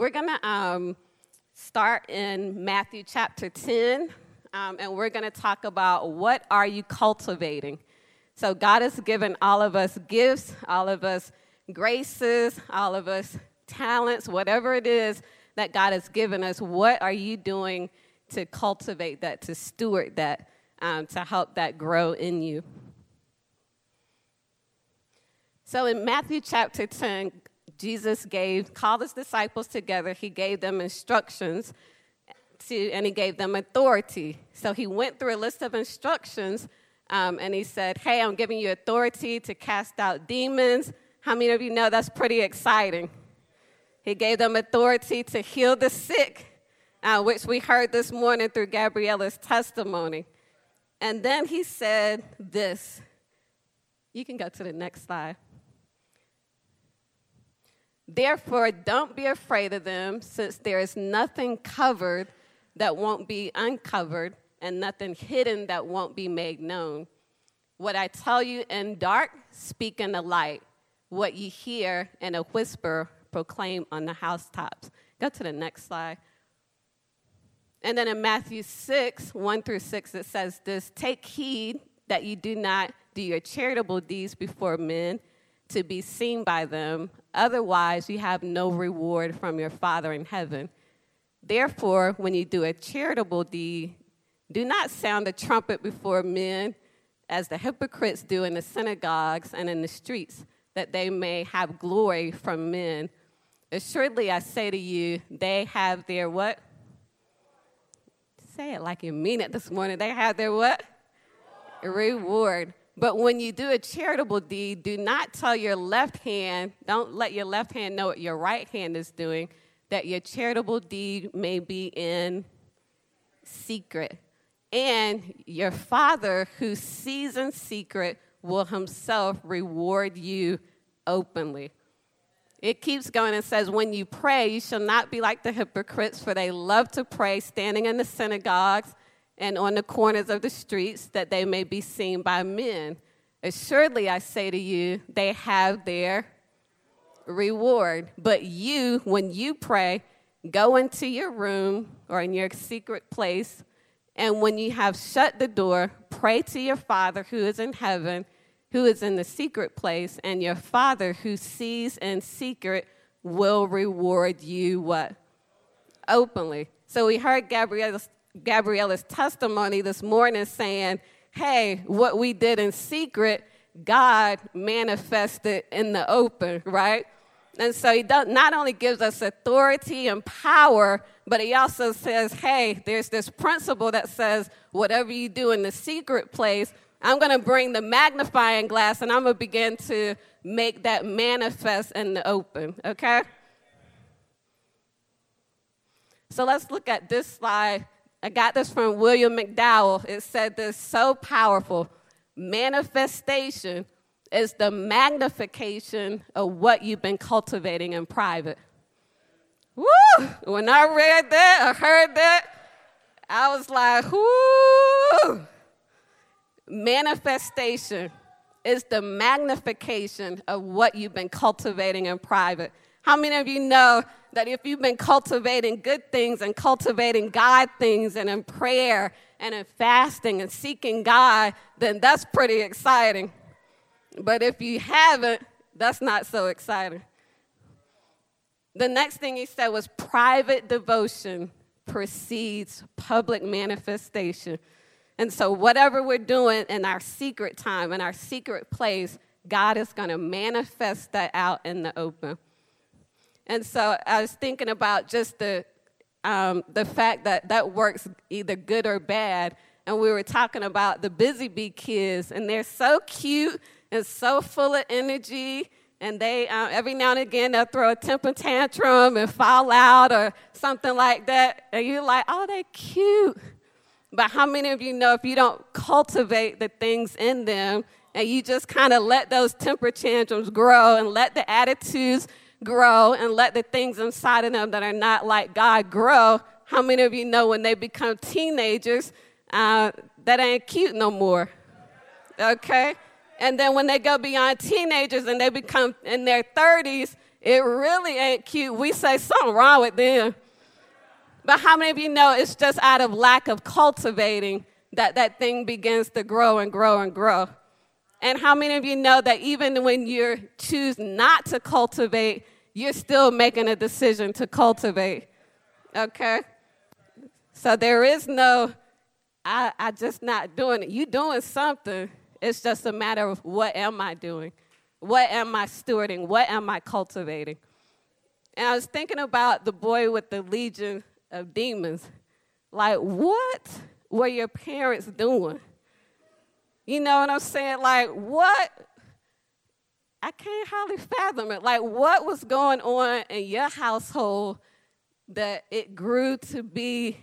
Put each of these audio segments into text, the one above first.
We're going to um, start in Matthew chapter 10, um, and we're going to talk about what are you cultivating. So, God has given all of us gifts, all of us graces, all of us talents, whatever it is that God has given us. What are you doing to cultivate that, to steward that, um, to help that grow in you? So, in Matthew chapter 10, Jesus gave, called his disciples together, he gave them instructions to, and he gave them authority. So he went through a list of instructions um, and he said, Hey, I'm giving you authority to cast out demons. How many of you know that's pretty exciting? He gave them authority to heal the sick, uh, which we heard this morning through Gabriella's testimony. And then he said this. You can go to the next slide. Therefore, don't be afraid of them, since there is nothing covered that won't be uncovered, and nothing hidden that won't be made known. What I tell you in dark, speak in the light. What you hear in a whisper, proclaim on the housetops. Go to the next slide. And then in Matthew 6, 1 through 6, it says this Take heed that you do not do your charitable deeds before men to be seen by them. Otherwise, you have no reward from your Father in heaven. Therefore, when you do a charitable deed, do not sound a trumpet before men, as the hypocrites do in the synagogues and in the streets, that they may have glory from men. Assuredly, I say to you, they have their what? Say it like you mean it this morning. They have their what? Reward. But when you do a charitable deed, do not tell your left hand, don't let your left hand know what your right hand is doing, that your charitable deed may be in secret. And your Father who sees in secret will himself reward you openly. It keeps going and says, When you pray, you shall not be like the hypocrites, for they love to pray standing in the synagogues and on the corners of the streets that they may be seen by men. Assuredly, I say to you, they have their reward. But you, when you pray, go into your room or in your secret place, and when you have shut the door, pray to your Father who is in heaven, who is in the secret place, and your Father who sees in secret will reward you what? Openly. So we heard Gabriella's Gabriella's testimony this morning saying, hey, what we did in secret, God manifested in the open, right? And so he not only gives us authority and power, but he also says, hey, there's this principle that says, whatever you do in the secret place, I'm going to bring the magnifying glass and I'm going to begin to make that manifest in the open, okay? So let's look at this slide I got this from William McDowell. It said this so powerful. Manifestation is the magnification of what you've been cultivating in private. Woo! When I read that, I heard that, I was like, whoo! Manifestation is the magnification of what you've been cultivating in private. How many of you know that if you've been cultivating good things and cultivating God things and in prayer and in fasting and seeking God, then that's pretty exciting. But if you haven't, that's not so exciting. The next thing he said was private devotion precedes public manifestation. And so, whatever we're doing in our secret time, in our secret place, God is going to manifest that out in the open. And so I was thinking about just the, um, the fact that that works either good or bad. And we were talking about the busy bee kids, and they're so cute and so full of energy. And they, uh, every now and again, they'll throw a temper tantrum and fall out or something like that. And you're like, oh, they're cute. But how many of you know if you don't cultivate the things in them and you just kind of let those temper tantrums grow and let the attitudes grow and let the things inside of them that are not like God grow, how many of you know when they become teenagers, uh, that ain't cute no more? Okay? And then when they go beyond teenagers and they become in their 30s, it really ain't cute. We say something wrong with them. But how many of you know it's just out of lack of cultivating that that thing begins to grow and grow and grow? And how many of you know that even when you choose not to cultivate, you're still making a decision to cultivate? Okay? So there is no, I, I just not doing it. You doing something. It's just a matter of what am I doing? What am I stewarding? What am I cultivating? And I was thinking about the boy with the legion of demons. Like, what were your parents doing? You know what I'm saying? Like, what? I can't hardly fathom it. Like, what was going on in your household that it grew to be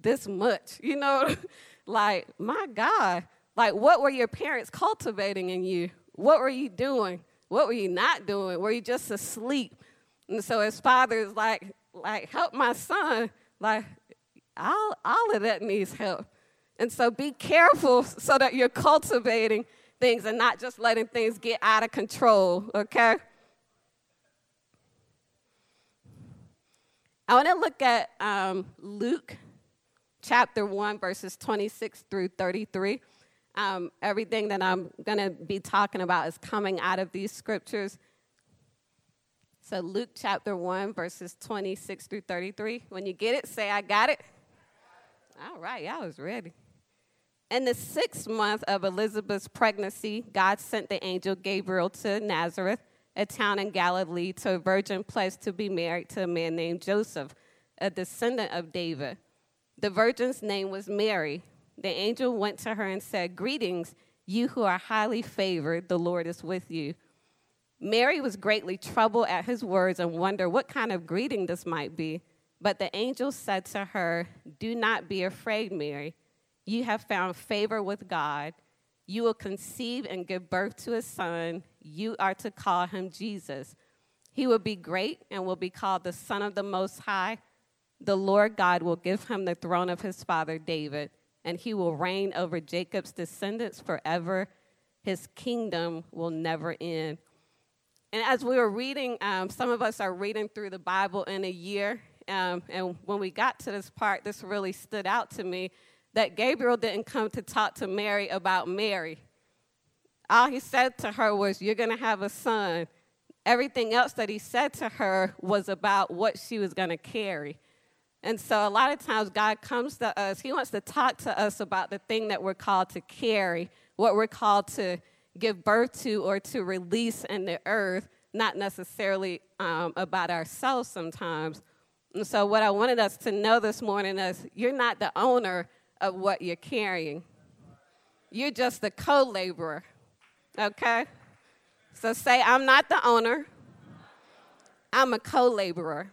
this much? You know, like, my God. Like, what were your parents cultivating in you? What were you doing? What were you not doing? Were you just asleep? And so his father is like, like, help my son. Like, all, all of that needs help. And so be careful so that you're cultivating things and not just letting things get out of control, okay? I want to look at um, Luke chapter 1, verses 26 through 33. Um, everything that I'm going to be talking about is coming out of these scriptures. So, Luke chapter 1, verses 26 through 33. When you get it, say, I got it. All right, y'all was ready. In the sixth month of Elizabeth's pregnancy, God sent the angel Gabriel to Nazareth, a town in Galilee, to a virgin pledged to be married to a man named Joseph, a descendant of David. The virgin's name was Mary. The angel went to her and said, Greetings, you who are highly favored, the Lord is with you. Mary was greatly troubled at his words and wondered what kind of greeting this might be. But the angel said to her, Do not be afraid, Mary. You have found favor with God. You will conceive and give birth to a son. You are to call him Jesus. He will be great and will be called the Son of the Most High. The Lord God will give him the throne of his father David and he will reign over Jacob's descendants forever. His kingdom will never end. And as we were reading, um, some of us are reading through the Bible in a year. Um, and when we got to this part, this really stood out to me that Gabriel didn't come to talk to Mary about Mary. All he said to her was, You're going to have a son. Everything else that he said to her was about what she was going to carry. And so a lot of times God comes to us, He wants to talk to us about the thing that we're called to carry, what we're called to give birth to or to release in the earth, not necessarily um, about ourselves sometimes. And so, what I wanted us to know this morning is you're not the owner of what you're carrying, you're just the co laborer, okay? So, say, I'm not the owner, I'm a co laborer.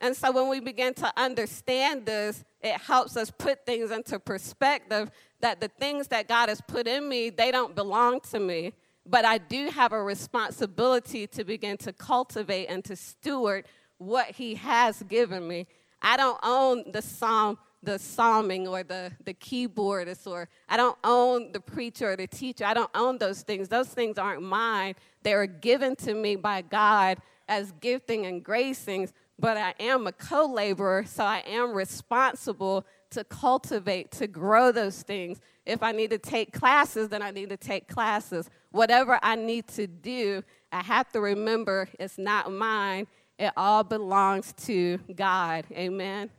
And so when we begin to understand this, it helps us put things into perspective that the things that God has put in me, they don't belong to me. But I do have a responsibility to begin to cultivate and to steward what He has given me. I don't own the psalm, the psalming or the, the keyboardist, or I don't own the preacher or the teacher. I don't own those things. Those things aren't mine. They are given to me by God as gifting and gracings but I am a co laborer, so I am responsible to cultivate, to grow those things. If I need to take classes, then I need to take classes. Whatever I need to do, I have to remember it's not mine, it all belongs to God. Amen.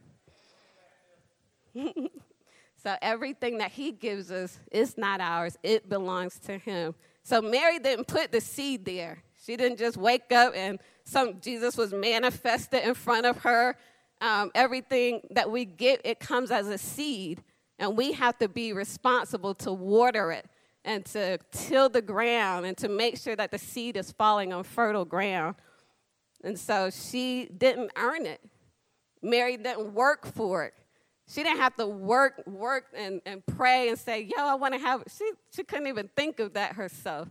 so everything that He gives us is not ours, it belongs to Him. So Mary didn't put the seed there. She didn't just wake up and some Jesus was manifested in front of her. Um, everything that we get, it comes as a seed, and we have to be responsible to water it and to till the ground and to make sure that the seed is falling on fertile ground. And so she didn't earn it. Mary didn't work for it. She didn't have to work, work and, and pray and say, yo, I want to have. She, she couldn't even think of that herself.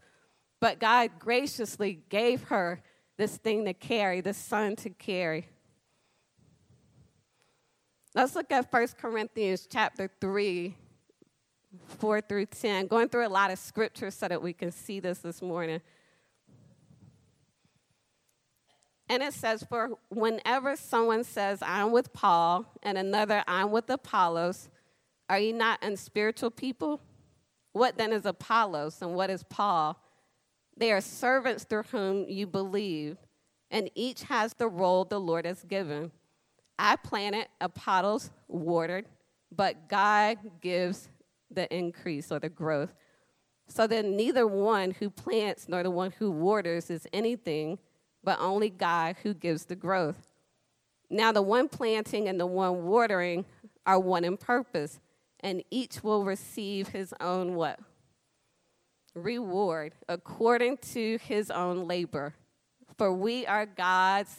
But God graciously gave her this thing to carry, this son to carry. Let's look at 1 Corinthians chapter 3, 4 through 10. Going through a lot of scriptures so that we can see this this morning. And it says, For whenever someone says, I'm with Paul, and another, I'm with Apollos, are you not unspiritual people? What then is Apollos and what is Paul? They are servants through whom you believe, and each has the role the Lord has given. I planted, Apollos watered, but God gives the increase or the growth. So then neither one who plants nor the one who waters is anything but only God who gives the growth. Now, the one planting and the one watering are one in purpose, and each will receive his own what? Reward according to his own labor. For we are God's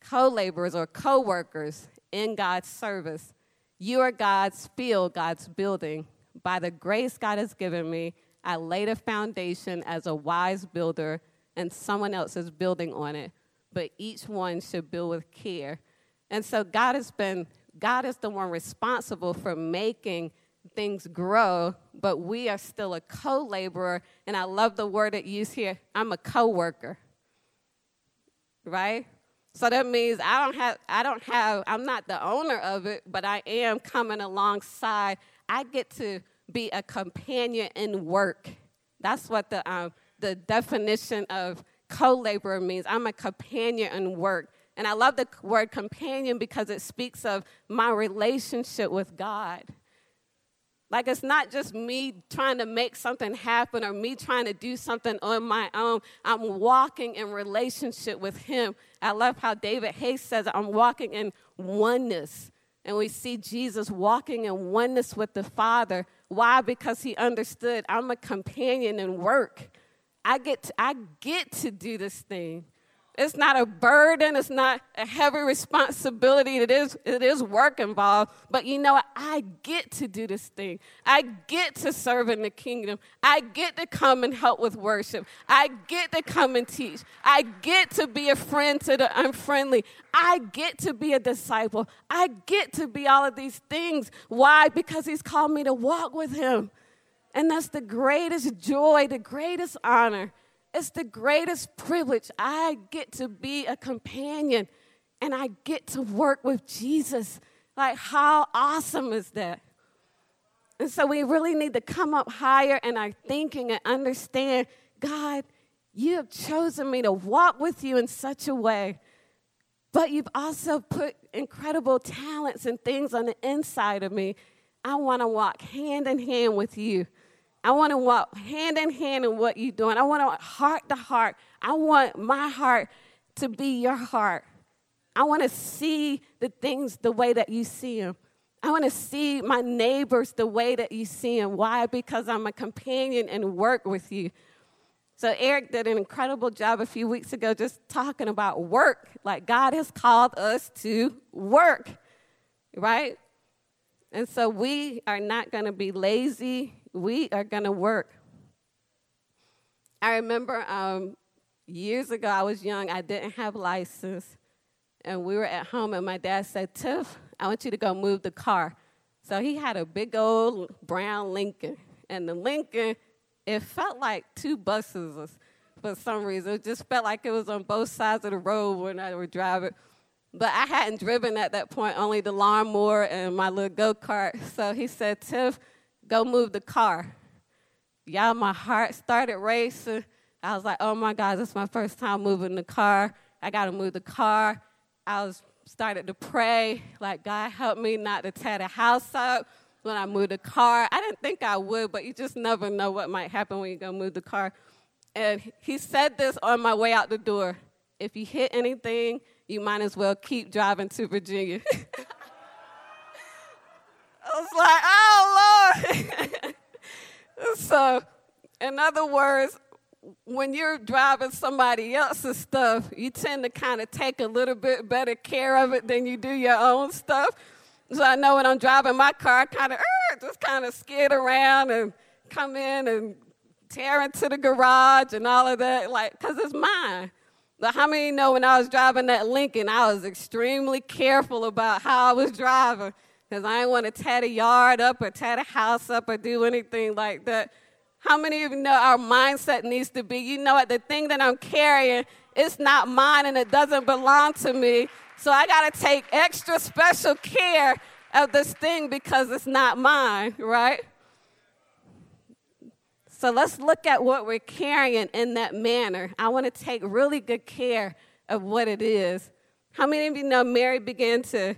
co laborers or co workers in God's service. You are God's field, God's building. By the grace God has given me, I laid a foundation as a wise builder and someone else is building on it, but each one should build with care. And so God has been, God is the one responsible for making things grow, but we are still a co laborer. And I love the word that used here I'm a co worker, right? So that means I don't have, I don't have, I'm not the owner of it, but I am coming alongside. I get to be a companion in work. That's what the um, the definition of co laborer means. I'm a companion in work. And I love the word companion because it speaks of my relationship with God. Like it's not just me trying to make something happen or me trying to do something on my own. I'm walking in relationship with Him. I love how David Hayes says, I'm walking in oneness. And we see Jesus walking in oneness with the Father. Why? Because he understood I'm a companion in work. I get to, I get to do this thing. It's not a burden, it's not a heavy responsibility. It is, it is work involved. But you know what? I get to do this thing. I get to serve in the kingdom. I get to come and help with worship. I get to come and teach. I get to be a friend to the unfriendly. I get to be a disciple. I get to be all of these things. Why? Because he's called me to walk with him. And that's the greatest joy, the greatest honor. It's the greatest privilege. I get to be a companion and I get to work with Jesus. Like, how awesome is that? And so we really need to come up higher in our thinking and understand God, you have chosen me to walk with you in such a way, but you've also put incredible talents and things on the inside of me. I want to walk hand in hand with you. I want to walk hand in hand in what you're doing. I want to heart to heart. I want my heart to be your heart. I want to see the things the way that you see them. I want to see my neighbors the way that you see them. Why? Because I'm a companion and work with you. So, Eric did an incredible job a few weeks ago just talking about work. Like, God has called us to work, right? And so, we are not going to be lazy we are going to work. I remember um, years ago, I was young, I didn't have a license, and we were at home, and my dad said, Tiff, I want you to go move the car. So he had a big old brown Lincoln, and the Lincoln, it felt like two buses for some reason. It just felt like it was on both sides of the road when I would driving. But I hadn't driven at that point, only the lawnmower and my little go kart. So he said, Tiff, go move the car. Y'all, my heart started racing. I was like, oh my God, this is my first time moving the car. I got to move the car. I was started to pray, like, God, help me not to tear the house up when I move the car. I didn't think I would, but you just never know what might happen when you go move the car. And he said this on my way out the door. If you hit anything, you might as well keep driving to Virginia. I was like, oh, Lord. so, in other words, when you're driving somebody else's stuff, you tend to kind of take a little bit better care of it than you do your own stuff. So I know when I'm driving my car, I kind of uh, just kind of skid around and come in and tear into the garage and all of that, like, because it's mine. But how many know when I was driving that Lincoln, I was extremely careful about how I was driving because I didn't want to tear the yard up or tear the house up or do anything like that. How many of you know our mindset needs to be, you know what, the thing that I'm carrying, it's not mine and it doesn't belong to me. So I got to take extra special care of this thing because it's not mine, right? So let's look at what we're carrying in that manner. I want to take really good care of what it is. How many of you know Mary began to,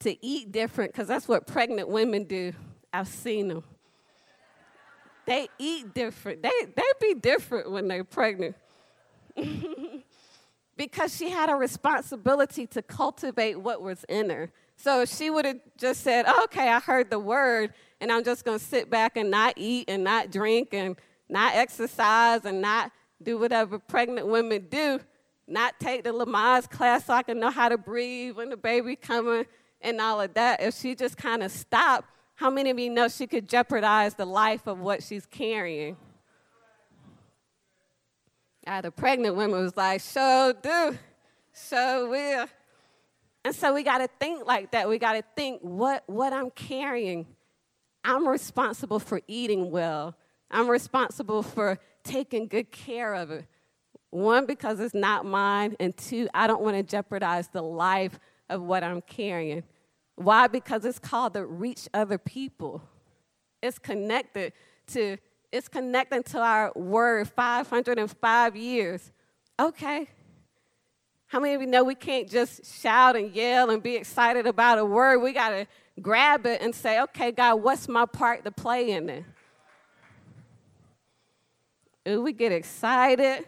to eat different? Because that's what pregnant women do. I've seen them. They eat different. They, they be different when they're pregnant. because she had a responsibility to cultivate what was in her. So if she would have just said, okay, I heard the word, and I'm just going to sit back and not eat and not drink and not exercise and not do whatever pregnant women do, not take the Lamaze class so I can know how to breathe when the baby coming and all of that. If she just kind of stopped, how many of you know she could jeopardize the life of what she's carrying? Uh, the pregnant woman was like, sure do, sure will. And so we got to think like that. We got to think what, what I'm carrying. I'm responsible for eating well. I'm responsible for taking good care of it. One, because it's not mine. And two, I don't want to jeopardize the life of what I'm carrying. Why? Because it's called to reach other people. It's connected to, it's connecting to our word 505 years. Okay, how many of you know we can't just shout and yell and be excited about a word? We got to grab it and say, okay, God, what's my part to play in it? Ooh, we get excited,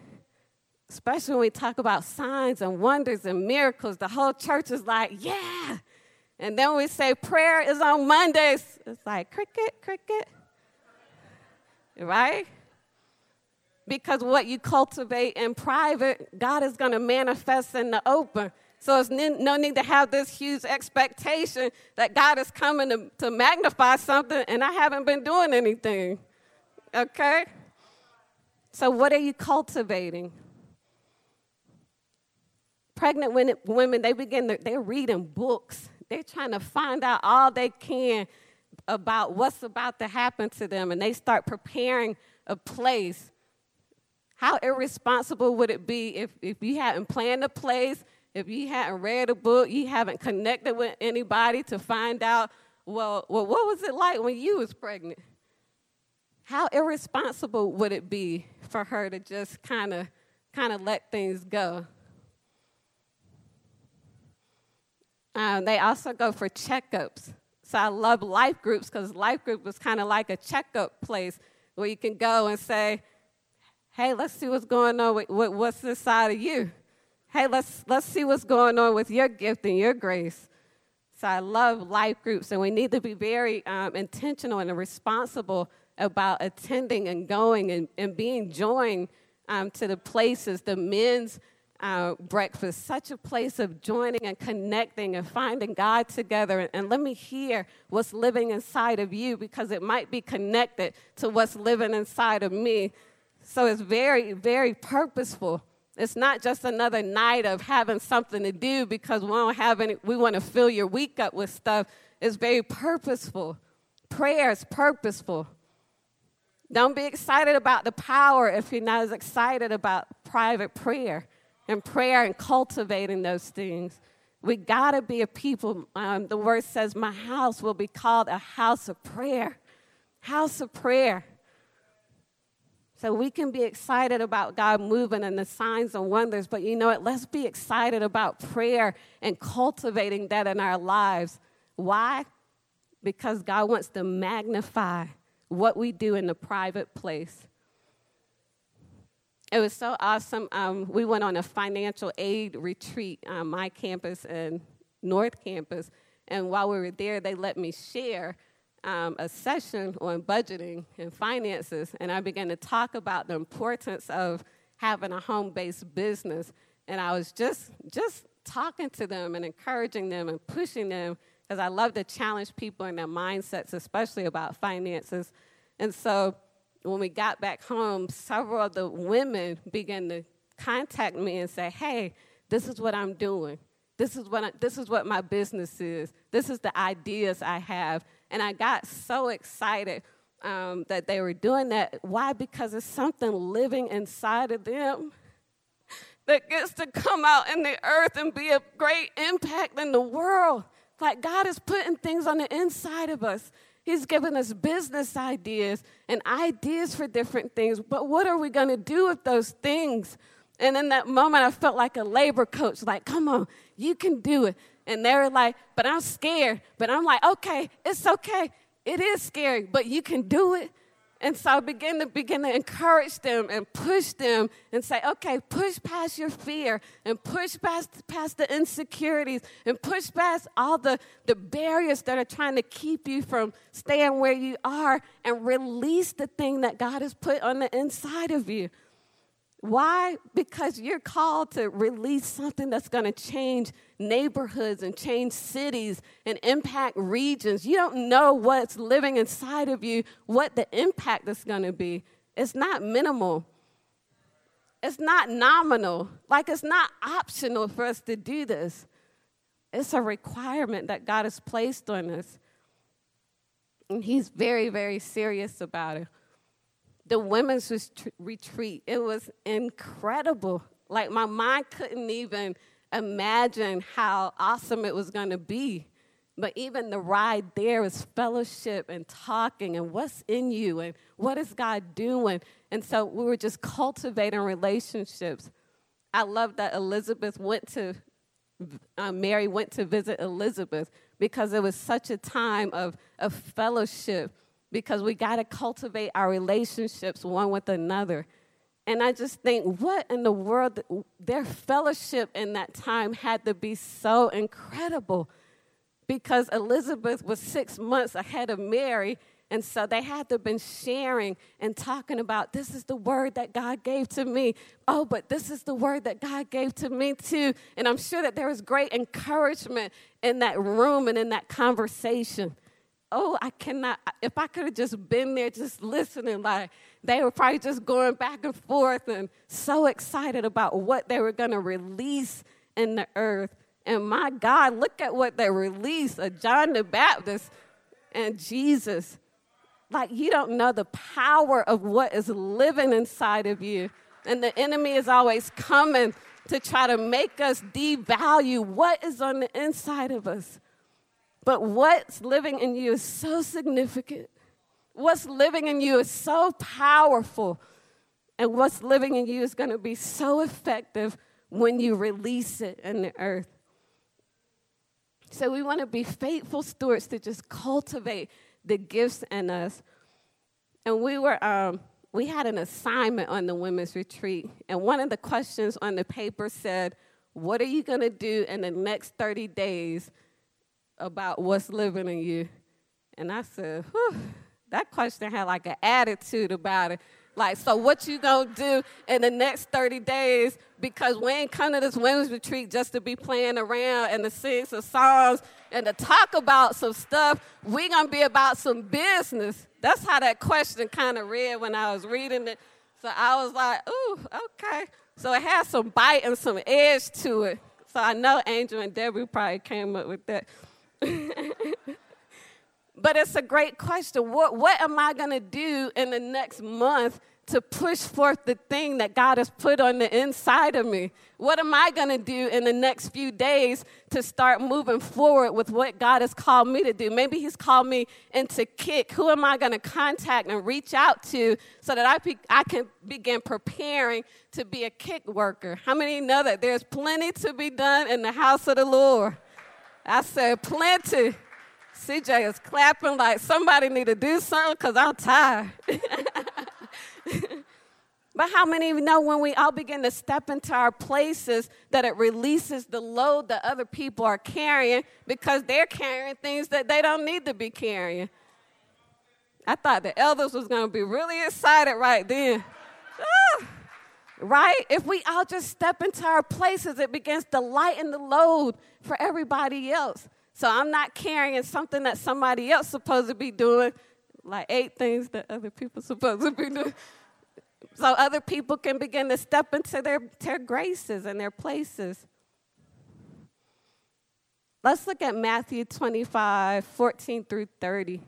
especially when we talk about signs and wonders and miracles. The whole church is like, yeah. And then we say prayer is on Mondays. It's like cricket, cricket. Right? because what you cultivate in private, God is going to manifest in the open. So there's no need to have this huge expectation that God is coming to, to magnify something and I haven't been doing anything. Okay? So, what are you cultivating? Pregnant women, they begin to, they're reading books. They're trying to find out all they can about what's about to happen to them, and they start preparing a place how irresponsible would it be if, if you hadn't planned a place, if you hadn't read a book, you haven't connected with anybody to find out, well, well what was it like when you was pregnant? How irresponsible would it be for her to just kind of kind of let things go? Um, they also go for checkups. So I love life groups because life group was kind of like a checkup place where you can go and say, Hey, let's see what's going on with, with what's inside of you. Hey, let's, let's see what's going on with your gift and your grace. So I love life groups, and we need to be very um, intentional and responsible about attending and going and, and being joined um, to the places, the men's uh, breakfast, such a place of joining and connecting and finding God together. And, and let me hear what's living inside of you because it might be connected to what's living inside of me. So it's very, very purposeful. It's not just another night of having something to do because we don't have any, we want to fill your week up with stuff. It's very purposeful. Prayer is purposeful. Don't be excited about the power if you're not as excited about private prayer and prayer and cultivating those things. We got to be a people. Um, the word says, My house will be called a house of prayer. House of prayer. So we can be excited about God moving and the signs and wonders, but you know what? Let's be excited about prayer and cultivating that in our lives. Why? Because God wants to magnify what we do in the private place. It was so awesome. Um, we went on a financial aid retreat on my campus and North Campus, and while we were there, they let me share um, a session on budgeting and finances, and I began to talk about the importance of having a home-based business. And I was just just talking to them and encouraging them and pushing them because I love to challenge people in their mindsets, especially about finances. And so when we got back home, several of the women began to contact me and say, "Hey, this is what I'm doing. This is what I, this is what my business is. This is the ideas I have." And I got so excited um, that they were doing that. Why? Because it's something living inside of them that gets to come out in the earth and be a great impact in the world. Like God is putting things on the inside of us. He's given us business ideas and ideas for different things. But what are we going to do with those things? And in that moment, I felt like a labor coach, like, come on, you can do it. And they were like, but I'm scared. But I'm like, okay, it's okay. It is scary, but you can do it. And so I began to begin to encourage them and push them and say, okay, push past your fear and push past, past the insecurities and push past all the, the barriers that are trying to keep you from staying where you are and release the thing that God has put on the inside of you. Why? Because you're called to release something that's going to change neighborhoods and change cities and impact regions. You don't know what's living inside of you, what the impact is going to be. It's not minimal, it's not nominal. Like, it's not optional for us to do this. It's a requirement that God has placed on us. And He's very, very serious about it the women's retreat. It was incredible. Like my mind couldn't even imagine how awesome it was going to be. But even the ride there was fellowship and talking and what's in you and what is God doing. And so we were just cultivating relationships. I love that Elizabeth went to, uh, Mary went to visit Elizabeth because it was such a time of, of fellowship because we got to cultivate our relationships one with another. And I just think, what in the world? Their fellowship in that time had to be so incredible because Elizabeth was six months ahead of Mary. And so they had to have been sharing and talking about this is the word that God gave to me. Oh, but this is the word that God gave to me too. And I'm sure that there was great encouragement in that room and in that conversation oh, I cannot, if I could have just been there just listening, like they were probably just going back and forth and so excited about what they were going to release in the earth. And my God, look at what they released a John the Baptist and Jesus. Like, you don't know the power of what is living inside of you. And the enemy is always coming to try to make us devalue what is on the inside of us. But what's living in you is so significant. What's living in you is so powerful. And what's living in you is going to be so effective when you release it in the earth. So we want to be faithful stewards to just cultivate the gifts in us. And we were um, we had an assignment on the women's retreat, and one of the questions on the paper said, "What are you going to do in the next 30 days about what's living in you. And I said, Whew, that question had like an attitude about it. Like, so what you gonna do in the next 30 days? Because we ain't come to this women's retreat just to be playing around and to sing some songs and to talk about some stuff. We gonna be about some business. That's how that question kind of read when I was reading it. So I was like, ooh, okay. So it has some bite and some edge to it. So I know Angel and Debbie probably came up with that. but it's a great question. What, what am I going to do in the next month to push forth the thing that God has put on the inside of me? What am I going to do in the next few days to start moving forward with what God has called me to do? Maybe He's called me into kick. Who am I going to contact and reach out to so that I, be, I can begin preparing to be a kick worker? How many know that there's plenty to be done in the house of the Lord? I said, plenty. CJ is clapping like somebody need to do something because I'm tired. but how many of you know when we all begin to step into our places that it releases the load that other people are carrying because they're carrying things that they don't need to be carrying? I thought the elders was going to be really excited right then. Right? If we all just step into our places, it begins to lighten the load for everybody else. So I'm not carrying something that somebody else supposed to be doing, like eight things that other people supposed to be doing. So other people can begin to step into their, their graces and their places. Let's look at Matthew 25, 14 through 30.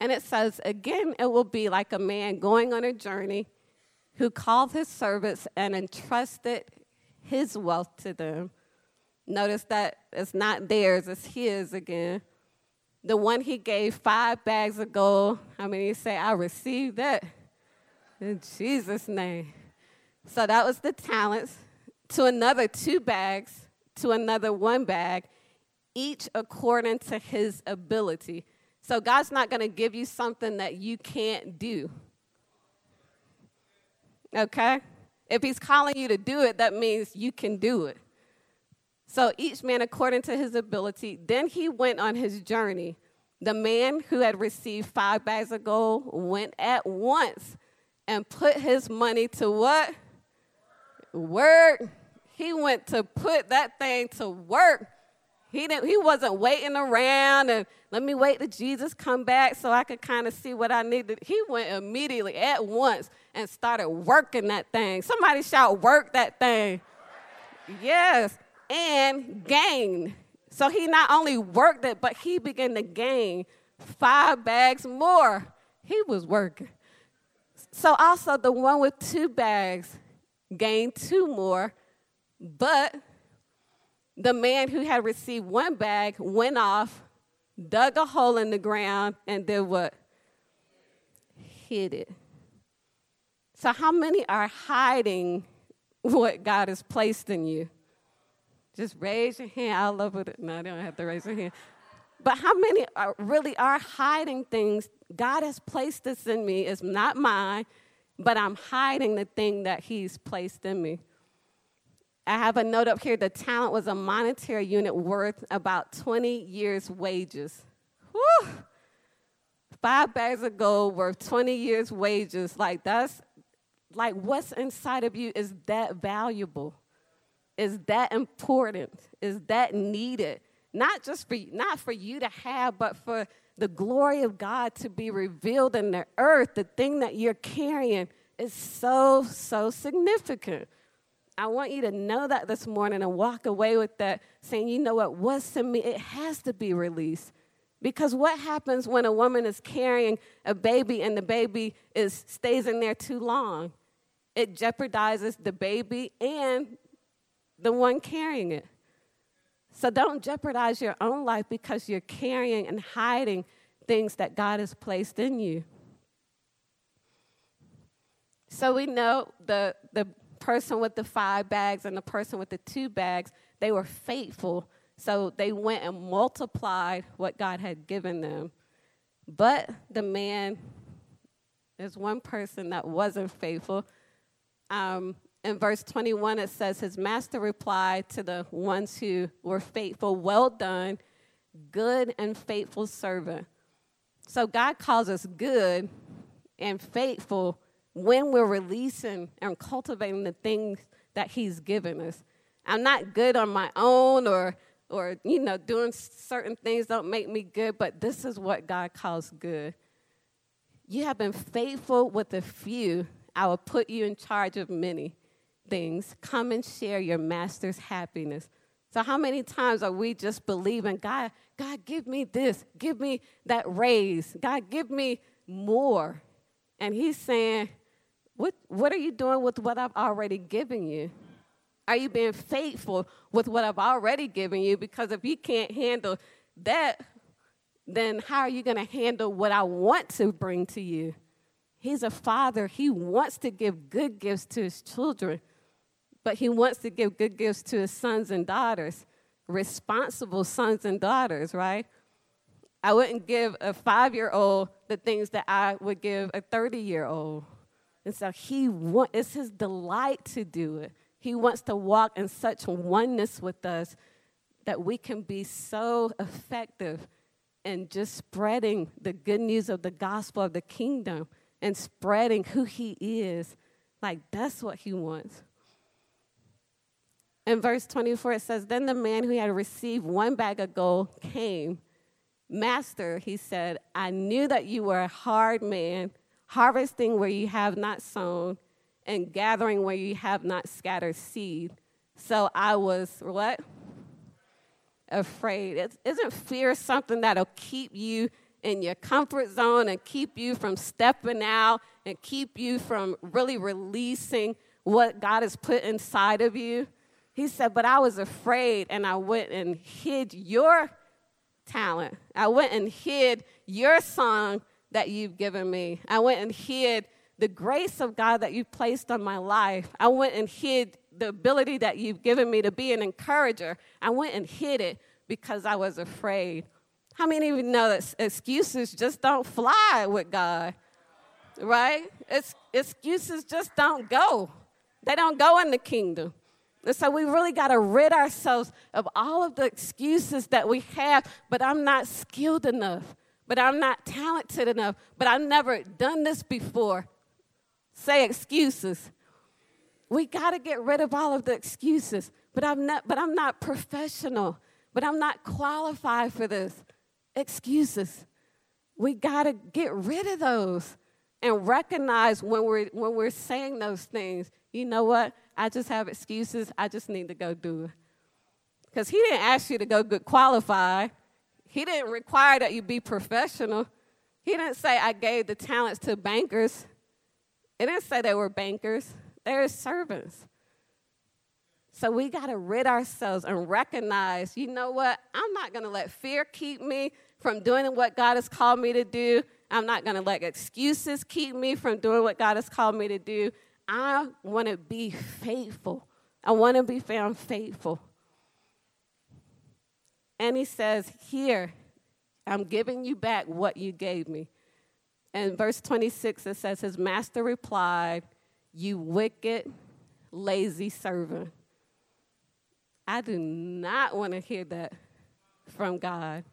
And it says, again, it will be like a man going on a journey who called his servants and entrusted his wealth to them. Notice that it's not theirs, it's his again. The one he gave five bags of gold, how many say, I received that? In Jesus' name. So that was the talents. To another, two bags. To another, one bag. Each according to his ability. So God's not going to give you something that you can't do. Okay? If He's calling you to do it, that means you can do it. So each man according to his ability. Then he went on his journey. The man who had received five bags of gold went at once and put his money to what? Work. He went to put that thing to work. He didn't he wasn't waiting around and let me wait till Jesus come back so I could kind of see what I needed. He went immediately at once and started working that thing. Somebody shout work that thing. Yes, and gain. So he not only worked it, but he began to gain five bags more. He was working. So also the one with two bags gained two more, but the man who had received one bag went off, dug a hole in the ground, and did what? Hid it. So, how many are hiding what God has placed in you? Just raise your hand. I love it. No, I don't have to raise your hand. But how many are, really are hiding things? God has placed this in me. It's not mine, but I'm hiding the thing that He's placed in me. I have a note up here the talent was a monetary unit worth about 20 years' wages. Whew. Five bags of gold worth 20 years' wages. Like, that's like what's inside of you is that valuable, is that important, is that needed. Not just for not for you to have, but for the glory of God to be revealed in the earth. The thing that you're carrying is so, so significant. I want you to know that this morning and walk away with that saying, you know what, what's in me, it has to be released. Because what happens when a woman is carrying a baby and the baby is stays in there too long? It jeopardizes the baby and the one carrying it. So don't jeopardize your own life because you're carrying and hiding things that God has placed in you. So we know the, the person with the five bags and the person with the two bags, they were faithful. So they went and multiplied what God had given them. But the man, there's one person that wasn't faithful. Um, in verse 21, it says, His master replied to the ones who were faithful, Well done, good and faithful servant. So God calls us good and faithful when we're releasing and cultivating the things that He's given us. I'm not good on my own or or you know doing certain things don't make me good, but this is what God calls good. You have been faithful with a few, I will put you in charge of many things. Come and share your master's happiness. So, how many times are we just believing, God, God, give me this, give me that raise, God, give me more? And He's saying, what, what are you doing with what I've already given you? Are you being faithful with what I've already given you? Because if you can't handle that, then how are you going to handle what I want to bring to you? He's a father. He wants to give good gifts to his children, but he wants to give good gifts to his sons and daughters, responsible sons and daughters, right? I wouldn't give a five year old the things that I would give a 30 year old. And so he want, it's his delight to do it. He wants to walk in such oneness with us that we can be so effective in just spreading the good news of the gospel of the kingdom and spreading who he is. Like that's what he wants. In verse 24, it says, Then the man who had received one bag of gold came. Master, he said, I knew that you were a hard man harvesting where you have not sown, and gathering where you have not scattered seed. So I was what? Afraid. is isn't fear something that'll keep you in your comfort zone and keep you from stepping out and keep you from really releasing what God has put inside of you. He said, But I was afraid and I went and hid your talent. I went and hid your song that you've given me. I went and hid the grace of God that you've placed on my life. I went and hid the ability that you've given me to be an encourager. I went and hid it because I was afraid. How many of you know that excuses just don't fly with God? Right? It's, excuses just don't go. They don't go in the kingdom. And so we really got to rid ourselves of all of the excuses that we have, but I'm not skilled enough, but I'm not talented enough, but I've never done this before. Say excuses. We got to get rid of all of the excuses, but I'm not but I'm not professional, but I'm not qualified for this. Excuses. We got to get rid of those and recognize when we're when we're saying those things. You know what? I just have excuses. I just need to go do it. Because he didn't ask you to go get qualified. He didn't require that you be professional. He didn't say, I gave the talents to bankers. It didn't say they were bankers, they were servants. So we got to rid ourselves and recognize, you know what? I'm not going to let fear keep me from doing what God has called me to do. I'm not going to let excuses keep me from doing what God has called me to do. I want to be faithful. I want to be found faithful. And he says, Here, I'm giving you back what you gave me. And verse 26, it says, His master replied, You wicked, lazy servant. I do not want to hear that from God.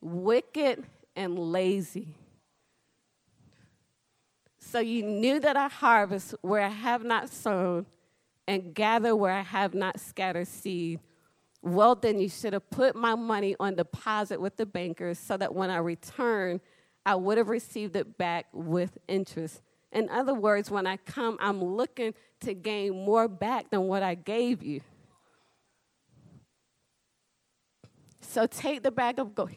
Wicked and lazy. So you knew that I harvest where I have not sown and gather where I have not scattered seed. Well, then you should have put my money on deposit with the bankers so that when I return, I would have received it back with interest. In other words, when I come, I'm looking to gain more back than what I gave you. So take the bag of gold.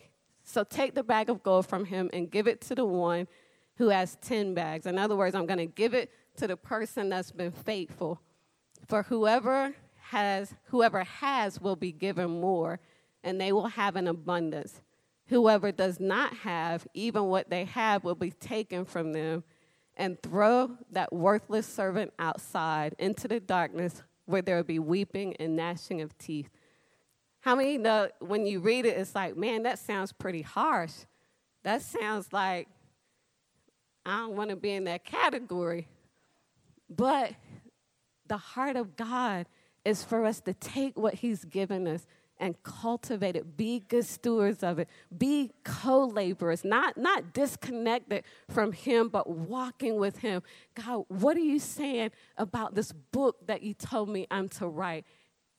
So take the bag of gold from him and give it to the one who has 10 bags. In other words, I'm going to give it to the person that's been faithful. For whoever has, whoever has will be given more, and they will have an abundance. Whoever does not have, even what they have will be taken from them, and throw that worthless servant outside into the darkness where there will be weeping and gnashing of teeth. How many know when you read it, it's like, man, that sounds pretty harsh. That sounds like I don't want to be in that category. But the heart of God is for us to take what He's given us and cultivate it. Be good stewards of it. Be co-laborers, not, not disconnected from Him, but walking with Him. God, what are you saying about this book that you told me I'm to write?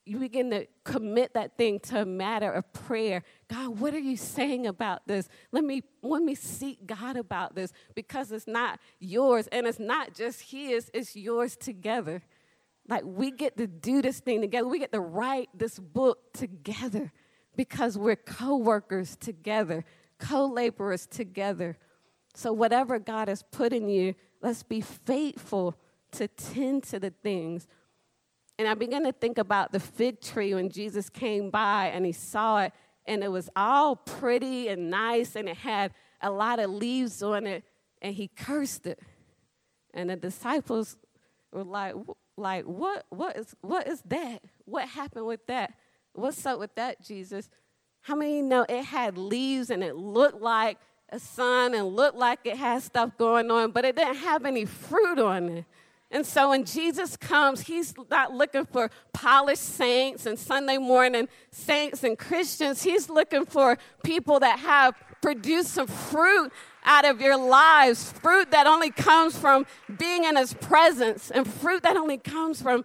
you begin to commit that thing to a matter of prayer. God, what are you saying about this? Let me let me seek God about this because it's not yours and it's not just his, it's yours together. Like we get to do this thing together. We get to write this book together because we're co-workers together, co-laborers together. So whatever God has put in you, let's be faithful to tend to the things and I began to think about the fig tree when Jesus came by and he saw it, and it was all pretty and nice, and it had a lot of leaves on it, and he cursed it. And the disciples were like, like what, what, is, what is that? What happened with that? What's up with that, Jesus? How many know it had leaves and it looked like a sun and looked like it had stuff going on, but it didn't have any fruit on it? And so when Jesus comes, he's not looking for polished saints and Sunday morning saints and Christians. He's looking for people that have produced some fruit out of your lives, fruit that only comes from being in his presence, and fruit that only comes from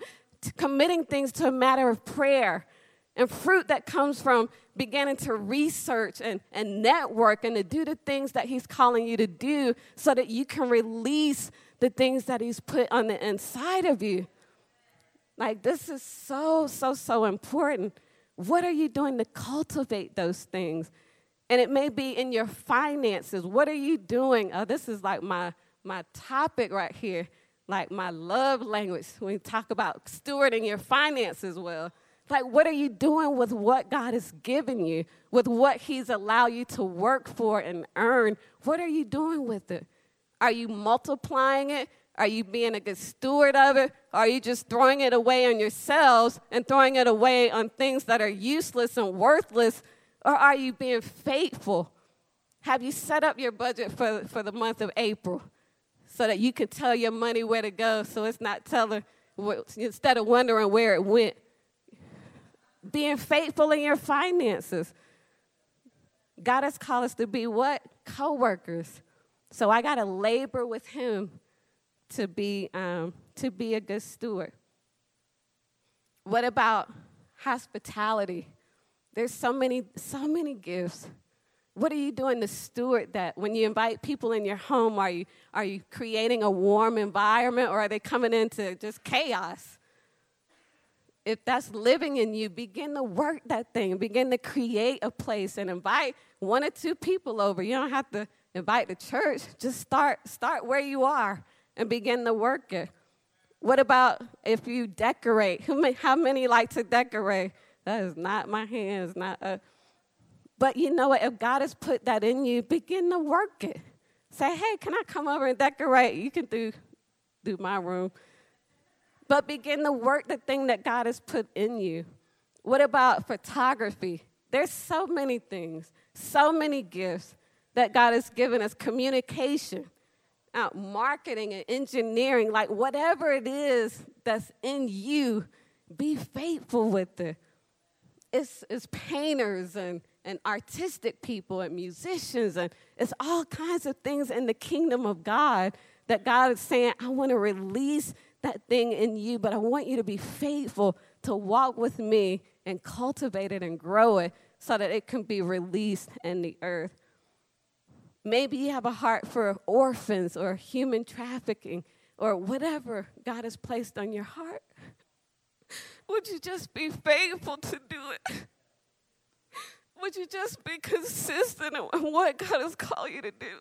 committing things to a matter of prayer, and fruit that comes from beginning to research and, and network and to do the things that he's calling you to do so that you can release the things that He's put on the inside of you. Like, this is so, so, so important. What are you doing to cultivate those things? And it may be in your finances. What are you doing? Oh, this is like my, my topic right here, like my love language when we talk about stewarding your finances well. Like, what are you doing with what God has given you, with what He's allowed you to work for and earn? What are you doing with it? Are you multiplying it? Are you being a good steward of it? Or are you just throwing it away on yourselves and throwing it away on things that are useless and worthless? Or are you being faithful? Have you set up your budget for, for the month of April so that you can tell your money where to go so it's not telling, instead of wondering where it went? Being faithful in your finances. God has called us to be what? Co workers. So I got to labor with Him to be, um, to be a good steward. What about hospitality? There's so many, so many gifts. What are you doing to steward that? When you invite people in your home, are you, are you creating a warm environment or are they coming into just chaos? If that's living in you, begin to work that thing. Begin to create a place and invite one or two people over. You don't have to invite the church. Just start, start where you are and begin to work it. What about if you decorate? How many like to decorate? That is not my hands, not a. But you know what? If God has put that in you, begin to work it. Say, hey, can I come over and decorate? You can do, do my room. But begin to work the thing that God has put in you. What about photography? There's so many things, so many gifts that God has given us communication out marketing and engineering, like whatever it is that's in you, be faithful with it. It's, it's painters and, and artistic people and musicians, and it's all kinds of things in the kingdom of God that God is saying, I want to release that thing in you, but I want you to be faithful to walk with me and cultivate it and grow it so that it can be released in the earth. Maybe you have a heart for orphans or human trafficking or whatever God has placed on your heart. Would you just be faithful to do it? Would you just be consistent in what God has called you to do?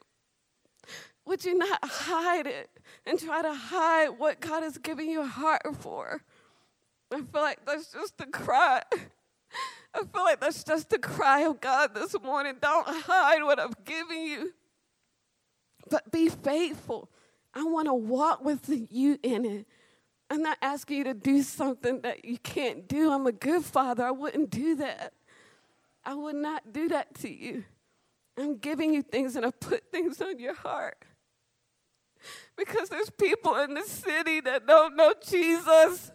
Would you not hide it and try to hide what God has given you a heart for? I feel like that's just a cry. I feel like that's just the cry of God this morning. Don't hide what I've given you, but be faithful. I want to walk with you in it. I'm not asking you to do something that you can't do. I'm a good father. I wouldn't do that. I would not do that to you. I'm giving you things and I put things on your heart. Because there's people in the city that don't know Jesus.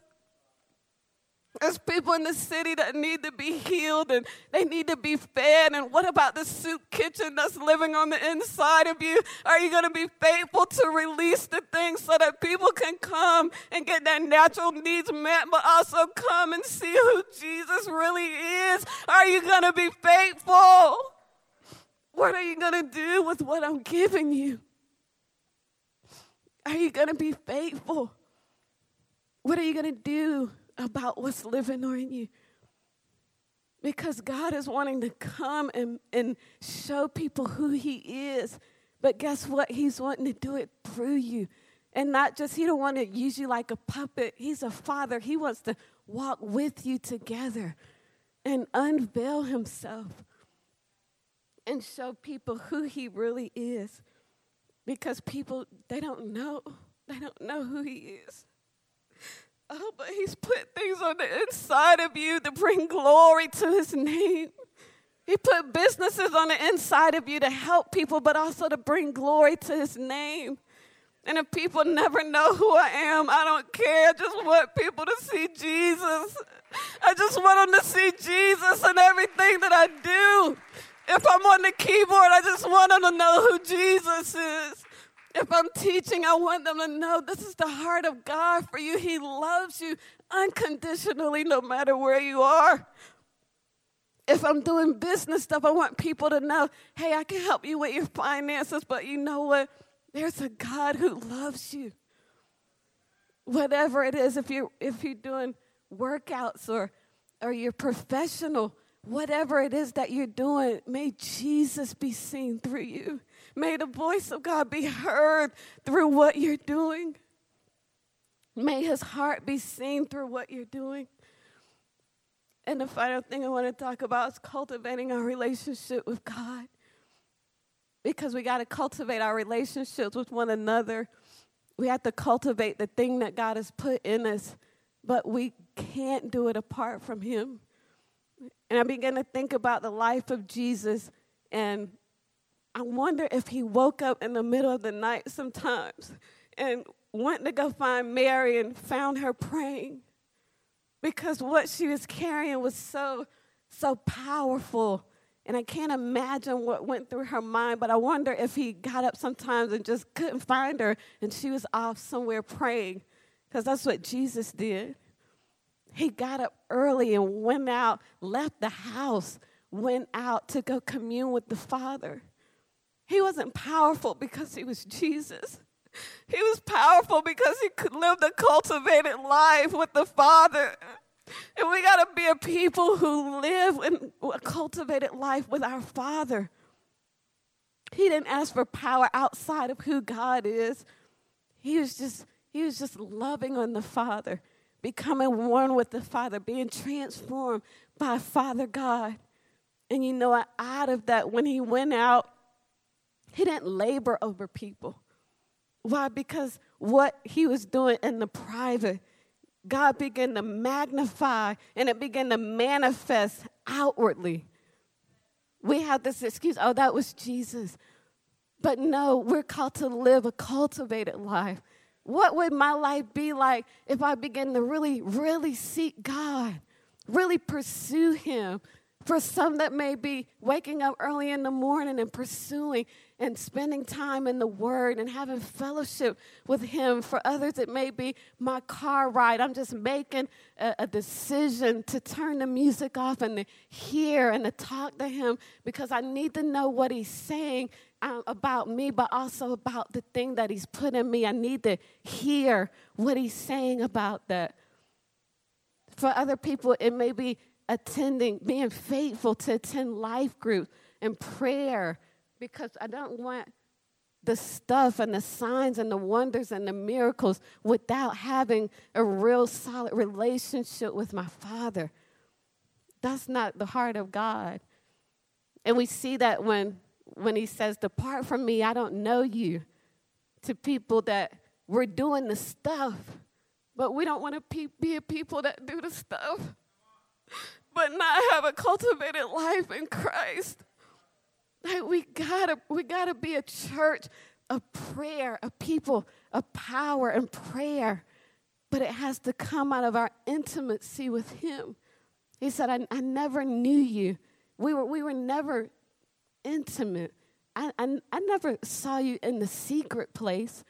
There's people in the city that need to be healed and they need to be fed. And what about the soup kitchen that's living on the inside of you? Are you going to be faithful to release the things so that people can come and get their natural needs met, but also come and see who Jesus really is? Are you going to be faithful? What are you going to do with what I'm giving you? Are you going to be faithful? What are you going to do about what's living in you. Because God is wanting to come and, and show people who He is. But guess what? He's wanting to do it through you. And not just, He don't want to use you like a puppet. He's a father. He wants to walk with you together and unveil Himself and show people who He really is. Because people, they don't know. They don't know who He is. Oh, but He's put things on the inside of you to bring glory to His name. He put businesses on the inside of you to help people, but also to bring glory to His name. And if people never know who I am, I don't care. I just want people to see Jesus. I just want them to see Jesus in everything that I do. If I'm on the keyboard, I just want them to know who Jesus is. If I'm teaching, I want them to know this is the heart of God for you. He loves you unconditionally, no matter where you are. If I'm doing business stuff, I want people to know hey, I can help you with your finances, but you know what? There's a God who loves you. Whatever it is, if you're, if you're doing workouts or, or you're professional, whatever it is that you're doing, may Jesus be seen through you. May the voice of God be heard through what you're doing. May his heart be seen through what you're doing. And the final thing I want to talk about is cultivating our relationship with God. Because we got to cultivate our relationships with one another. We have to cultivate the thing that God has put in us, but we can't do it apart from Him. And I began to think about the life of Jesus, and I wonder if he woke up in the middle of the night sometimes and went to go find Mary and found her praying because what she was carrying was so, so powerful. And I can't imagine what went through her mind, but I wonder if he got up sometimes and just couldn't find her and she was off somewhere praying because that's what Jesus did. He got up early and went out, left the house, went out to go commune with the Father. He wasn't powerful because he was Jesus. He was powerful because he could live the cultivated life with the Father. And we got to be a people who live in a cultivated life with our Father. He didn't ask for power outside of who God is. He was just he was just loving on the Father becoming one with the Father, being transformed by Father God. And you know, out of that, when he went out, he didn't labor over people. Why? Because what he was doing in the private, God began to magnify and it began to manifest outwardly. We have this excuse oh, that was Jesus. But no, we're called to live a cultivated life what would my life be like if I began to really, really seek God, really pursue Him? For some that may be waking up early in the morning and pursuing and spending time in the Word and having fellowship with Him. For others, it may be my car ride. I'm just making a, a, decision to turn the music off and to hear and to talk to Him because I need to know what He's saying um, about me, but also about the thing that He's put in me. I need to hear what He's saying about that. For other people, it may be attending, being faithful to attend life groups and prayer because I don't want the stuff and the signs and the wonders and the miracles without having a real solid relationship with my Father. That's not the heart of God. And we see that when, when He says, Depart from me, I don't know you, to people that we're doing the stuff, but we don't want to pe- be a people that do the stuff, but not have a cultivated life in Christ. Like we gotta, we gotta be a church of prayer, a people of power and prayer. But it has to come out of our intimacy with Him. He said, I, I never knew you. We were, we were never intimate. I, I, I never saw you in the secret place.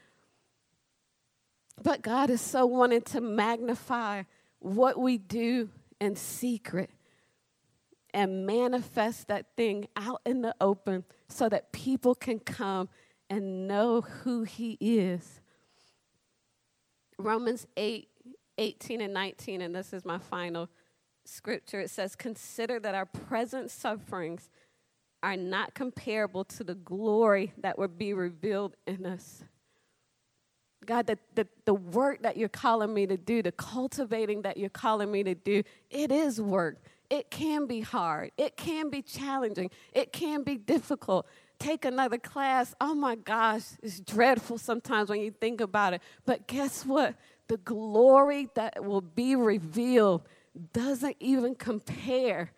But God is so wanting to magnify what we do in secret and manifest that thing out in the open so that people can come and know who He is. Romans 8 18 and 19, and this is my final scripture. It says, Consider that our present sufferings are not comparable to the glory that will be revealed in us. God, the, the, the work that you're calling me to do, the cultivating that you're calling me to do, it is work it can be hard, it can be challenging, it can be difficult. Take another class. Oh my gosh, it's dreadful sometimes when you think about it. But guess what? The glory that will be revealed doesn't even compare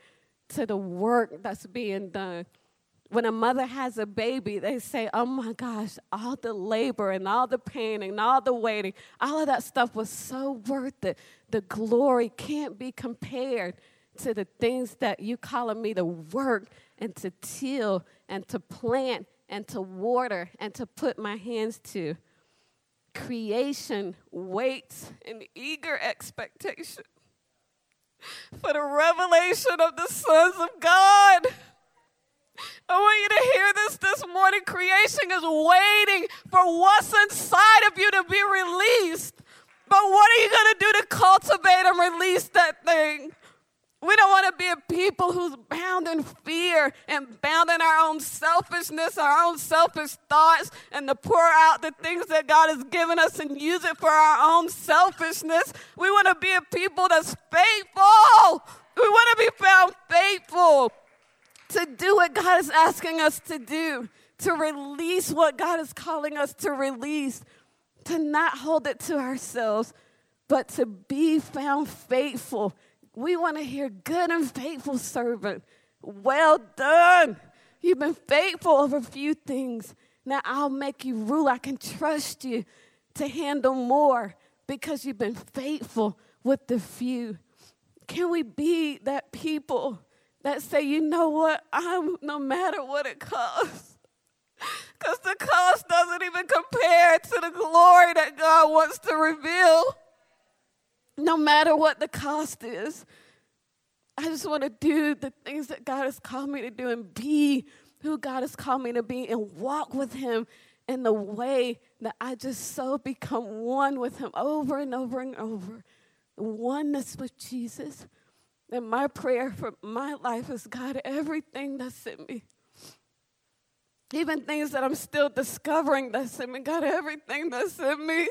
to the work that's being done. When a mother has a baby, they say, Oh my gosh, all the labor and all the pain and all the waiting, all of that stuff was so worth it. The glory can't be compared to the things that you calling me to work and to till and to plant and to water and to put my hands to. Creation waits in eager expectation for the revelation of the sons of God. I want you to hear this this morning. Creation is waiting for what's inside of you to be released. But what are you going to do to cultivate and release that thing? We don't want to be a people who's bound in fear and bound in our own selfishness, our own selfish thoughts, and to pour out the things that God has given us and use it for our own selfishness. We want to be a people that's faithful. We want to be found faithful to do what God is asking us to do, to release what God is calling us to release, to not hold it to ourselves, but to be found faithful we want to hear good and faithful servant. Well done. You've been faithful over a few things. Now I'll make you rule. I can trust you to handle more because you've been faithful with the few. Can we be that people that say, you know what, I'm no matter what it costs? Because the cost doesn't even compare to the glory that God wants to reveal no matter what the cost is. I just want to do the things that God has called me to do and be who God has called me to be and walk with Him in the way that I just so become one with Him over and over and over. Oneness with Jesus. And my prayer for my life is God, everything that's in me, even things that I'm still discovering that's in me, God, everything that's in me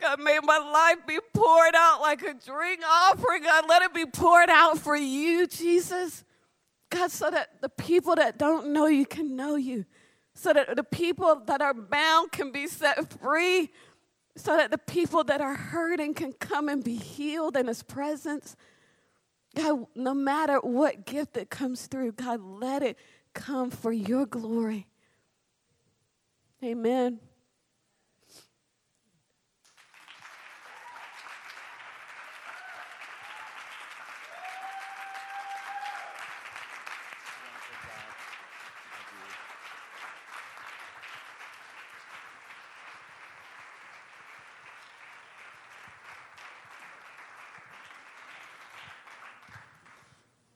God, may my life be poured out like a drink offering. God, let it be poured out for you, Jesus. God, so that the people that don't know you can know you, so that the people that are bound can be set free, so that the people that are hurting can come and be healed in His presence. God, no matter what gift that comes through, God, let it come for your glory. Amen.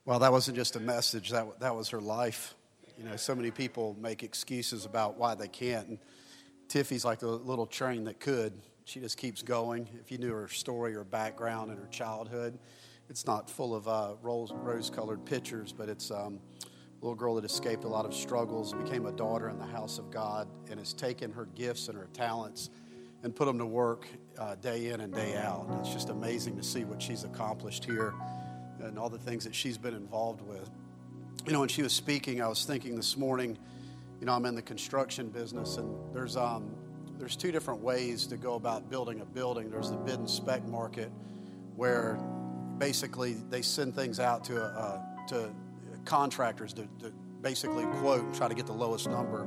Well, that wasn't just a message, that, that was her life. You know, so many people make excuses about why they can't. And Tiffy's like a little train that could. She just keeps going. If you knew her story, her background, and her childhood, it's not full of uh, rose colored pictures, but it's um, a little girl that escaped a lot of struggles, became a daughter in the house of God, and has taken her gifts and her talents and put them to work uh, day in and day out. It's just amazing to see what she's accomplished here and all the things that she's been involved with. You know, when she was speaking, I was thinking this morning, you know, I'm in the construction business, and there's um, there's two different ways to go about building a building. There's the bid and spec market, where basically they send things out to uh, to contractors to, to basically quote and try to get the lowest number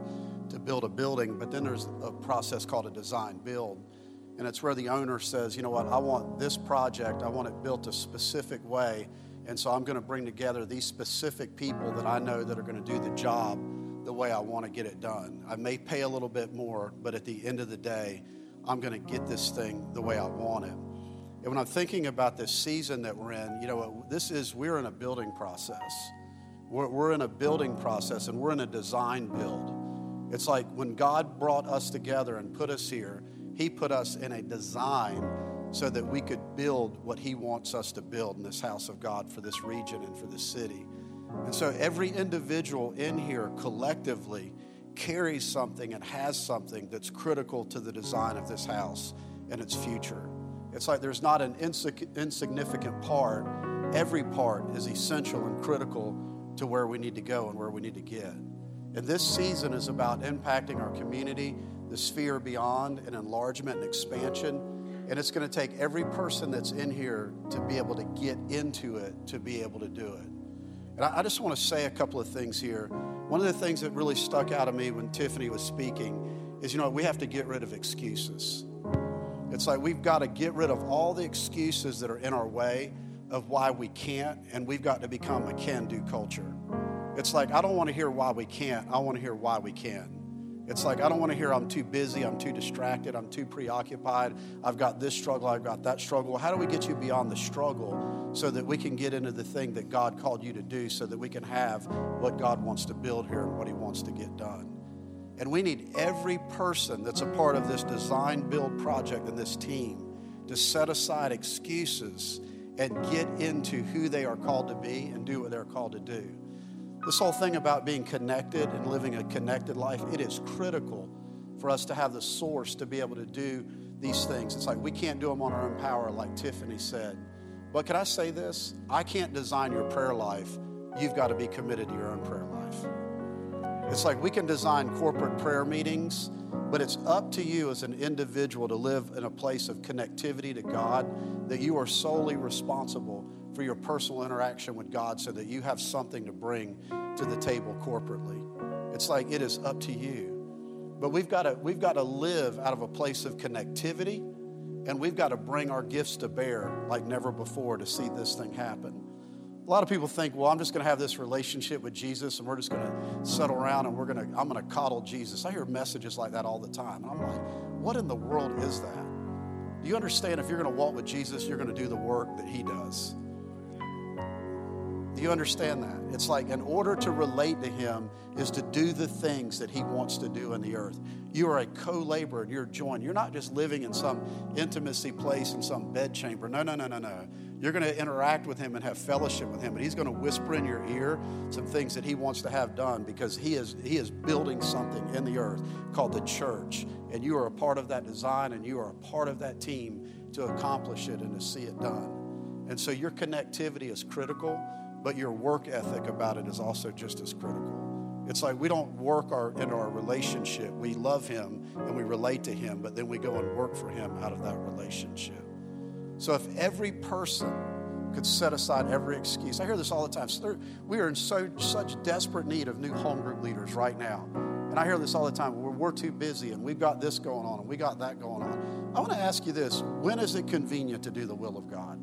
to build a building. But then there's a process called a design build. And it's where the owner says, you know what, I want this project, I want it built a specific way. And so I'm going to bring together these specific people that I know that are going to do the job the way I want to get it done. I may pay a little bit more, but at the end of the day, I'm going to get this thing the way I want it. And when I'm thinking about this season that we're in, you know, this is, we're in a building process. We're, we're in a building process and we're in a design build. It's like when God brought us together and put us here, he put us in a design so that we could build what He wants us to build in this house of God for this region and for this city. And so every individual in here collectively carries something and has something that's critical to the design of this house and its future. It's like there's not an insignificant part, every part is essential and critical to where we need to go and where we need to get. And this season is about impacting our community the sphere beyond and enlargement and expansion. And it's going to take every person that's in here to be able to get into it to be able to do it. And I, I just want to say a couple of things here. One of the things that really stuck out of me when Tiffany was speaking is you know, we have to get rid of excuses. It's like we've got to get rid of all the excuses that are in our way of why we can't, and we've got to become a can do culture. It's like, I don't want to hear why we can't, I want to hear why we can. It's like, I don't want to hear I'm too busy, I'm too distracted, I'm too preoccupied, I've got this struggle, I've got that struggle. How do we get you beyond the struggle so that we can get into the thing that God called you to do so that we can have what God wants to build here and what He wants to get done? And we need every person that's a part of this design build project and this team to set aside excuses and get into who they are called to be and do what they're called to do. This whole thing about being connected and living a connected life, it is critical for us to have the source to be able to do these things. It's like we can't do them on our own power, like Tiffany said. But can I say this? I can't design your prayer life. You've got to be committed to your own prayer life. It's like we can design corporate prayer meetings, but it's up to you as an individual to live in a place of connectivity to God that you are solely responsible for your personal interaction with God so that you have something to bring to the table corporately. It's like it is up to you. But we've got to, we've got to live out of a place of connectivity and we've got to bring our gifts to bear like never before to see this thing happen. A lot of people think, well, I'm just going to have this relationship with Jesus and we're just going to settle around and we're going to, I'm going to coddle Jesus. I hear messages like that all the time. And I'm like, what in the world is that? Do you understand if you're going to walk with Jesus, you're going to do the work that he does? Do you understand that? It's like in order to relate to Him is to do the things that He wants to do in the earth. You are a co laborer and you're joined. You're not just living in some intimacy place in some bedchamber. No, no, no, no, no. You're going to interact with Him and have fellowship with Him, and He's going to whisper in your ear some things that He wants to have done because He is, he is building something in the earth called the church. And you are a part of that design and you are a part of that team to accomplish it and to see it done. And so your connectivity is critical but your work ethic about it is also just as critical. It's like we don't work our, in our relationship. We love Him and we relate to Him, but then we go and work for Him out of that relationship. So if every person could set aside every excuse, I hear this all the time. We are in so such desperate need of new home group leaders right now. And I hear this all the time. We're, we're too busy and we've got this going on and we got that going on. I want to ask you this when is it convenient to do the will of God?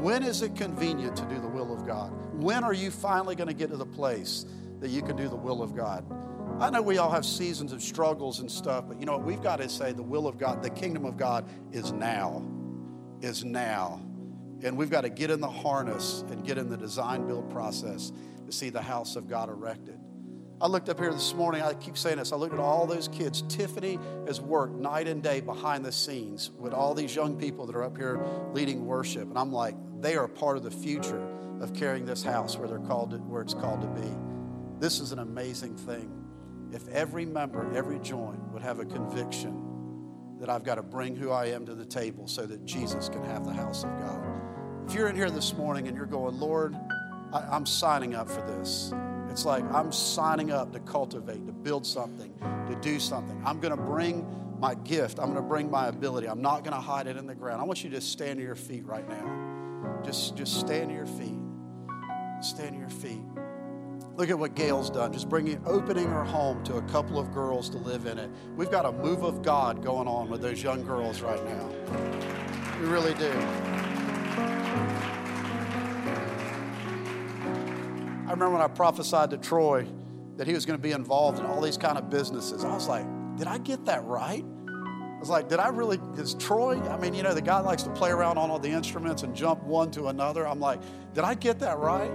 When is it convenient to do the will of God? When are you finally going to get to the place that you can do the will of God? I know we all have seasons of struggles and stuff, but you know what? We've got to say the will of God, the kingdom of God is now. Is now. And we've got to get in the harness and get in the design build process to see the house of God erected. I looked up here this morning, I keep saying this, I looked at all those kids. Tiffany has worked night and day behind the scenes with all these young people that are up here leading worship. And I'm like, they are part of the future of carrying this house where they're called to, where it's called to be. This is an amazing thing. If every member, every joint would have a conviction that I've got to bring who I am to the table so that Jesus can have the house of God. If you're in here this morning and you're going, Lord, I, I'm signing up for this. It's like I'm signing up to cultivate, to build something, to do something. I'm going to bring my gift. I'm going to bring my ability. I'm not going to hide it in the ground. I want you to just stand to your feet right now. Just, just stand to your feet. Stand to your feet. Look at what Gail's done. Just bringing, opening her home to a couple of girls to live in it. We've got a move of God going on with those young girls right now. We really do. I remember when I prophesied to Troy that he was going to be involved in all these kind of businesses. I was like, did I get that right? I was like, did I really, is Troy, I mean, you know, the guy likes to play around on all the instruments and jump one to another. I'm like, did I get that right?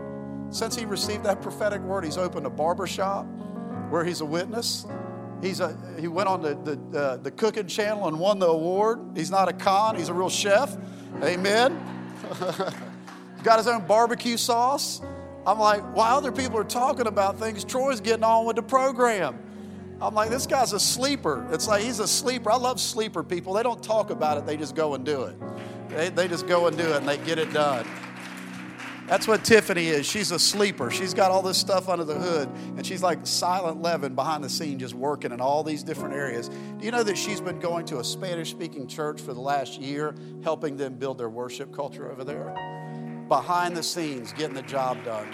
Since he received that prophetic word, he's opened a barber shop where he's a witness. He's a, he went on the, the, uh, the cooking channel and won the award. He's not a con, he's a real chef. Amen. Got his own barbecue sauce. I'm like, while other people are talking about things, Troy's getting on with the program. I'm like, this guy's a sleeper. It's like he's a sleeper. I love sleeper people. They don't talk about it, they just go and do it. They, they just go and do it and they get it done. That's what Tiffany is. She's a sleeper. She's got all this stuff under the hood, and she's like silent leaven behind the scene, just working in all these different areas. Do you know that she's been going to a Spanish speaking church for the last year, helping them build their worship culture over there? Behind the scenes getting the job done.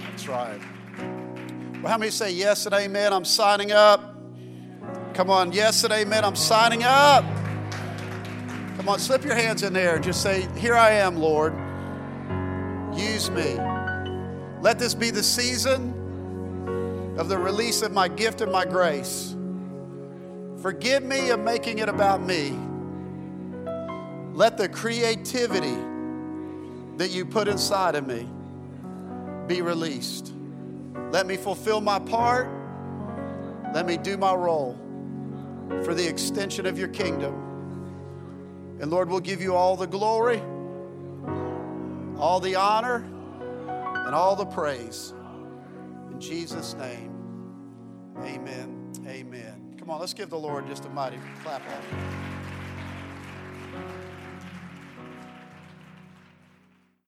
That's right. Well, how many say yes and amen? I'm signing up. Come on, yes and amen. I'm signing up. Come on, slip your hands in there just say, Here I am, Lord. Use me. Let this be the season of the release of my gift and my grace. Forgive me of making it about me. Let the creativity that you put inside of me be released. Let me fulfill my part. Let me do my role for the extension of your kingdom. And Lord, we'll give you all the glory, all the honor, and all the praise. In Jesus' name, amen. Amen. Come on, let's give the Lord just a mighty clap.